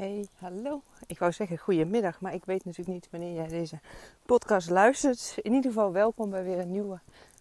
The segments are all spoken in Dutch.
Hey, hallo. Ik wou zeggen goedemiddag, maar ik weet natuurlijk niet wanneer jij deze podcast luistert. In ieder geval welkom bij weer een nieuwe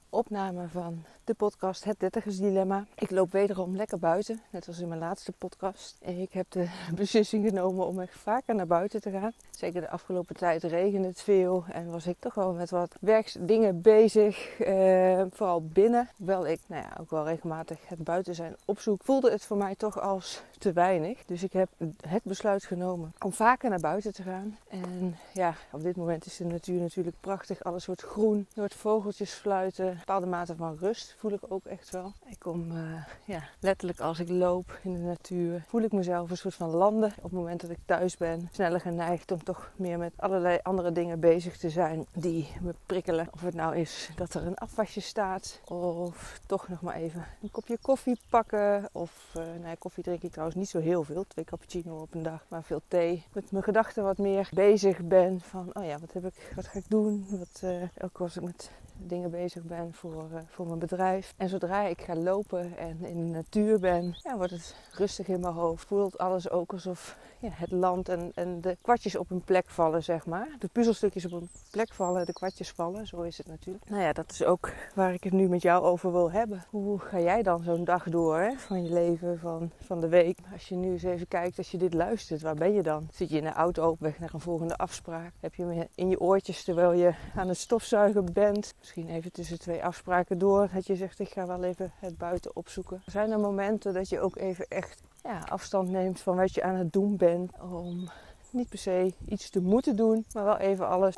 opname van de podcast Het Dertigersdilemma. Ik loop wederom lekker buiten, net als in mijn laatste podcast. Ik heb de beslissing genomen om echt vaker naar buiten te gaan. Zeker de afgelopen tijd regende het veel en was ik toch wel met wat werksdingen bezig. Eh, vooral binnen. Hoewel ik nou ja, ook wel regelmatig het buiten zijn opzoek, voelde het voor mij toch als te weinig. Dus ik heb het besluit genomen om vaker naar buiten te gaan. En ja, op dit moment is de natuur natuurlijk prachtig. Alles wordt groen, je hoort vogeltjes fluiten, bepaalde mate van rust voel ik ook echt wel. Ik kom uh, ja, letterlijk als ik loop in de natuur, voel ik mezelf een soort van landen. Op het moment dat ik thuis ben, sneller geneigd om toch meer met allerlei andere dingen bezig te zijn die me prikkelen. Of het nou is dat er een afwasje staat, of toch nog maar even een kopje koffie pakken. Of, uh, koffie drink ik trouwens niet zo heel veel, twee cappuccino op een dag, maar veel thee. Met mijn gedachten wat meer bezig ben van, oh ja, wat heb ik, wat ga ik doen? Wat, uh, ook als ik met dingen bezig ben voor, voor mijn bedrijf. En zodra ik ga lopen en in de natuur ben, ja, wordt het rustig in mijn hoofd. Voelt alles ook alsof ja, het land en, en de kwartjes op hun plek vallen, zeg maar. De puzzelstukjes op hun plek vallen, de kwartjes vallen, zo is het natuurlijk. Nou ja, dat is ook waar ik het nu met jou over wil hebben. Hoe ga jij dan zo'n dag door van je leven, van, van de week? Als je nu eens even kijkt, als je dit luistert, waar ben je dan? Zit je in de auto op weg naar een volgende afspraak? Heb je in je oortjes terwijl je aan het stofzuigen bent? Misschien even tussen twee afspraken door, dat je zegt ik ga wel even het buiten opzoeken. Zijn er momenten dat je ook even echt ja, afstand neemt van wat je aan het doen bent. Om niet per se iets te moeten doen, maar wel even alles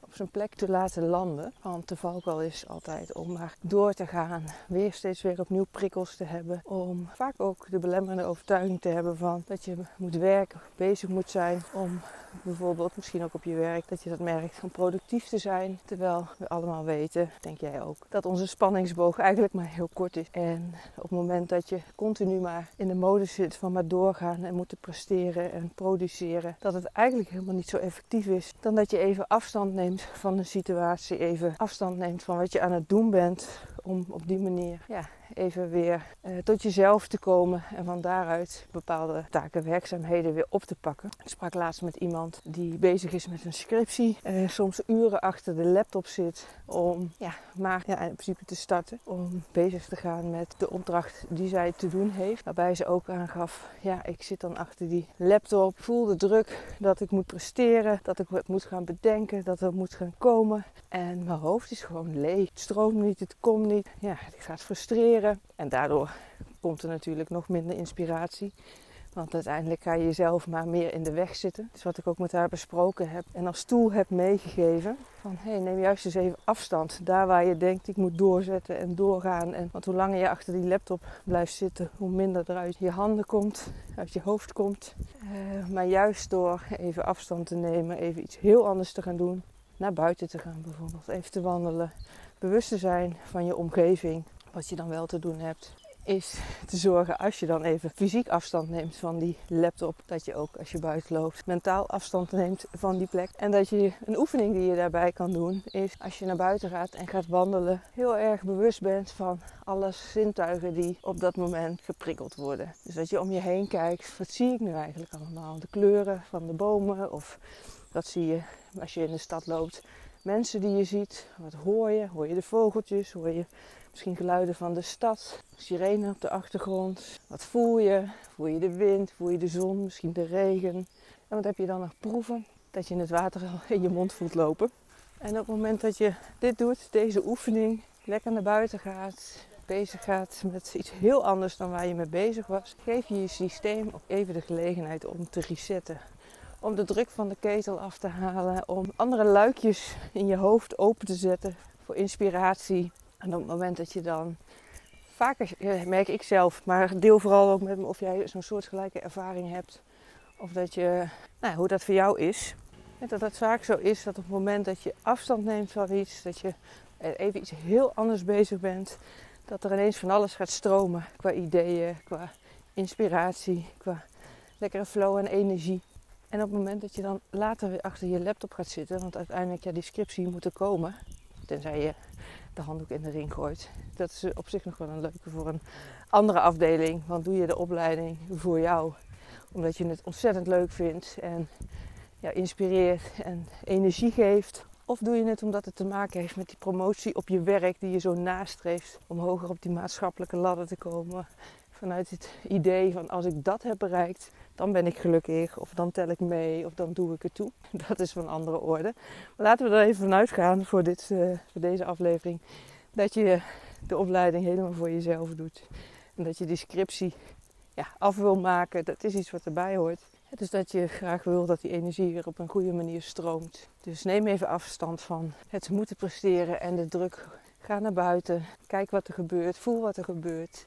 op zijn plek te laten landen. Want de valkuil is altijd om maar door te gaan. Weer steeds weer opnieuw prikkels te hebben. Om vaak ook de belemmerende overtuiging te hebben van dat je moet werken, bezig moet zijn om bijvoorbeeld, misschien ook op je werk, dat je dat merkt om productief te zijn. Terwijl we allemaal weten, denk jij ook, dat onze spanningsboog eigenlijk maar heel kort is. En op het moment dat je continu maar in de mode zit van maar doorgaan en moeten presteren en produceren, dat het eigenlijk helemaal niet zo effectief is. Dan dat je even afstand neemt van de situatie, even afstand neemt van wat je aan het doen bent, om op die manier ja, even weer uh, tot jezelf te komen en van daaruit bepaalde taken, werkzaamheden weer op te pakken. Ik sprak laatst met iemand die bezig is met een scriptie, uh, soms uren achter de laptop zit om ja, maar ja, in principe te starten, om bezig te gaan met de opdracht die zij te doen heeft. Waarbij ze ook aangaf, ja, ik zit dan achter die laptop, ik voel de druk dat ik moet presteren, dat ik het moet gaan bedenken, dat er moet gaan komen. En mijn hoofd is gewoon leeg. Het stroomt niet, het komt niet. Ja, het gaat En daardoor komt er natuurlijk nog minder inspiratie. Want uiteindelijk ga je jezelf maar meer in de weg zitten. Dat is wat ik ook met haar besproken heb. En als tool heb meegegeven. Van hé, hey, neem juist eens even afstand. Daar waar je denkt ik moet doorzetten en doorgaan. En, want hoe langer je achter die laptop blijft zitten, hoe minder er uit je handen komt, uit je hoofd komt. Uh, maar juist door even afstand te nemen, even iets heel anders te gaan doen. Naar buiten te gaan bijvoorbeeld, even te wandelen. Bewust te zijn van je omgeving, wat je dan wel te doen hebt is te zorgen als je dan even fysiek afstand neemt van die laptop, dat je ook als je buiten loopt mentaal afstand neemt van die plek. En dat je een oefening die je daarbij kan doen is als je naar buiten gaat en gaat wandelen, heel erg bewust bent van alle zintuigen die op dat moment geprikkeld worden. Dus dat je om je heen kijkt, wat zie ik nu eigenlijk allemaal? De kleuren van de bomen of wat zie je als je in de stad loopt? Mensen die je ziet, wat hoor je? Hoor je de vogeltjes? Hoor je Misschien geluiden van de stad, sirene op de achtergrond. Wat voel je? Voel je de wind? Voel je de zon? Misschien de regen? En wat heb je dan nog proeven? Dat je het water in je mond voelt lopen. En op het moment dat je dit doet, deze oefening, lekker naar buiten gaat, bezig gaat met iets heel anders dan waar je mee bezig was, geef je je systeem ook even de gelegenheid om te resetten. Om de druk van de ketel af te halen, om andere luikjes in je hoofd open te zetten voor inspiratie, en op het moment dat je dan vaker, merk ik zelf, maar deel vooral ook met me of jij zo'n soortgelijke ervaring hebt. Of dat je, nou, hoe dat voor jou is. Dat het vaak zo is dat op het moment dat je afstand neemt van iets, dat je even iets heel anders bezig bent, dat er ineens van alles gaat stromen qua ideeën, qua inspiratie, qua lekkere flow en energie. En op het moment dat je dan later weer achter je laptop gaat zitten, want uiteindelijk ja, die scriptie moet er komen, tenzij je de handdoek in de ring gooit. Dat is op zich nog wel een leuke voor een andere afdeling. Want doe je de opleiding voor jou omdat je het ontzettend leuk vindt en inspireert en energie geeft? Of doe je het omdat het te maken heeft met die promotie op je werk die je zo nastreeft om hoger op die maatschappelijke ladder te komen? Vanuit het idee van als ik dat heb bereikt, dan ben ik gelukkig. Of dan tel ik mee. Of dan doe ik het toe. Dat is van andere orde. Maar laten we er even vanuit gaan voor, dit, uh, voor deze aflevering. Dat je de opleiding helemaal voor jezelf doet. En dat je die scriptie ja, af wil maken. Dat is iets wat erbij hoort. Dus dat je graag wil dat die energie weer op een goede manier stroomt. Dus neem even afstand van het moeten presteren en de druk. Ga naar buiten. Kijk wat er gebeurt. Voel wat er gebeurt.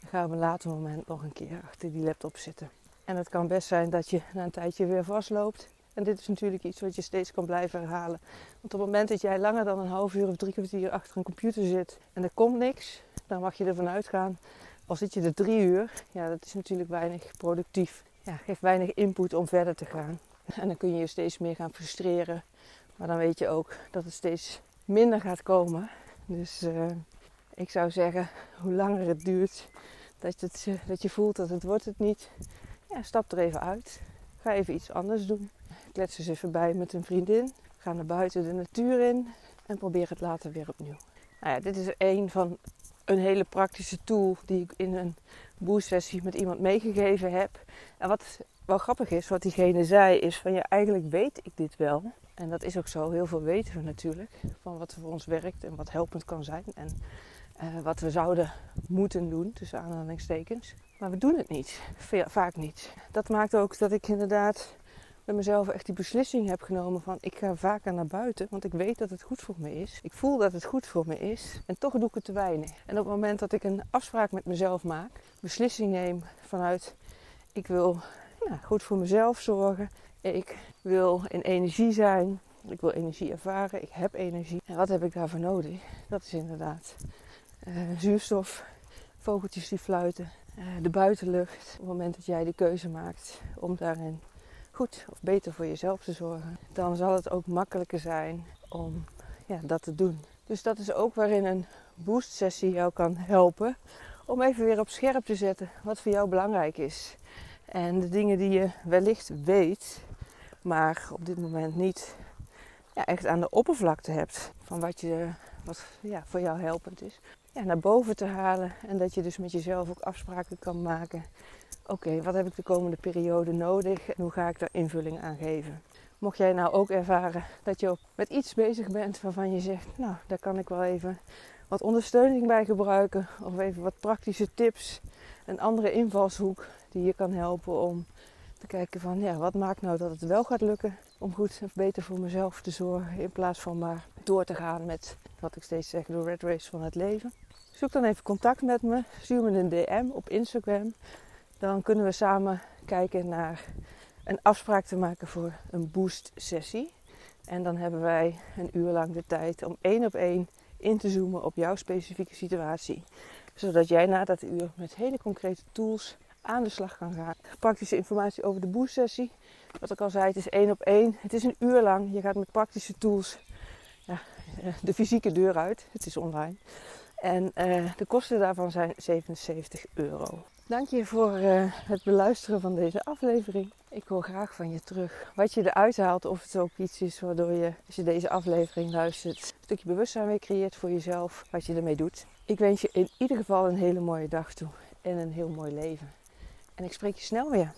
En ga op een later moment nog een keer achter die laptop zitten. En het kan best zijn dat je na een tijdje weer vastloopt. En dit is natuurlijk iets wat je steeds kan blijven herhalen. Want op het moment dat jij langer dan een half uur of drie kwartier achter een computer zit en er komt niks, dan mag je ervan uitgaan. Al zit je er drie uur, ja, dat is natuurlijk weinig productief. Ja, geeft weinig input om verder te gaan. En dan kun je je steeds meer gaan frustreren. Maar dan weet je ook dat het steeds minder gaat komen. Dus uh, ik zou zeggen, hoe langer het duurt, dat, het, dat je voelt dat het wordt het niet, ja, stap er even uit. Ga even iets anders doen. Klets eens even bij met een vriendin. Ga naar buiten de natuur in en probeer het later weer opnieuw. Nou ja, dit is een van een hele praktische tool die ik in een boost-sessie met iemand meegegeven heb. En wat wel grappig is, wat diegene zei, is van ja, eigenlijk weet ik dit wel. En dat is ook zo. Heel veel weten we natuurlijk van wat voor ons werkt en wat helpend kan zijn. En uh, wat we zouden moeten doen, tussen aanhalingstekens. Maar we doen het niet. Vaak niet. Dat maakt ook dat ik inderdaad met mezelf echt die beslissing heb genomen van ik ga vaker naar buiten, want ik weet dat het goed voor me is. Ik voel dat het goed voor me is en toch doe ik het te weinig. En op het moment dat ik een afspraak met mezelf maak, beslissing neem vanuit ik wil nou, goed voor mezelf zorgen, ik wil in energie zijn, ik wil energie ervaren, ik heb energie. En wat heb ik daarvoor nodig? Dat is inderdaad zuurstof, vogeltjes die fluiten, uh, de buitenlucht. Op het moment dat jij de keuze maakt om daarin goed of beter voor jezelf te zorgen, dan zal het ook makkelijker zijn om ja, dat te doen. Dus dat is ook waarin een boost sessie jou kan helpen om even weer op scherp te zetten wat voor jou belangrijk is. En de dingen die je wellicht weet, maar op dit moment niet ja, echt aan de oppervlakte hebt van wat, je, wat ja, voor jou helpend is ja, naar boven te halen. En dat je dus met jezelf ook afspraken kan maken. Oké, wat heb ik de komende periode nodig en hoe ga ik daar invulling aan geven? Mocht jij nou ook ervaren dat je met iets bezig bent waarvan je zegt, nou, daar kan ik wel even wat ondersteuning bij gebruiken. Of even wat praktische tips. Een andere invalshoek die je kan helpen om te kijken van, ja, wat maakt nou dat het wel gaat lukken om goed of beter voor mezelf te zorgen. In plaats van maar door te gaan met wat ik steeds zeg, de red race van het leven. Zoek dan even contact met me. Stuur me een DM op Instagram. Dan kunnen we samen kijken naar een afspraak te maken voor een boost sessie. En dan hebben wij een uur lang de tijd om één op één in te zoomen op jouw specifieke situatie. Zodat jij na dat uur met hele concrete tools aan de slag kan gaan. Praktische informatie over de boost sessie. Wat ik al zei, het is één op één. Het is een uur lang. Je gaat met praktische tools ja, eh, de fysieke deur uit. Het is online. En uh, de kosten daarvan zijn 77 euro. Dank je voor uh, het beluisteren van deze aflevering. Ik hoor graag van je terug wat je eruit haalt. Of het ook iets is waardoor je, als je deze aflevering luistert, een stukje bewustzijn weer creëert voor jezelf. Wat je ermee doet. Ik wens je in ieder geval een hele mooie dag toe. En een heel mooi leven. En ik spreek je snel weer.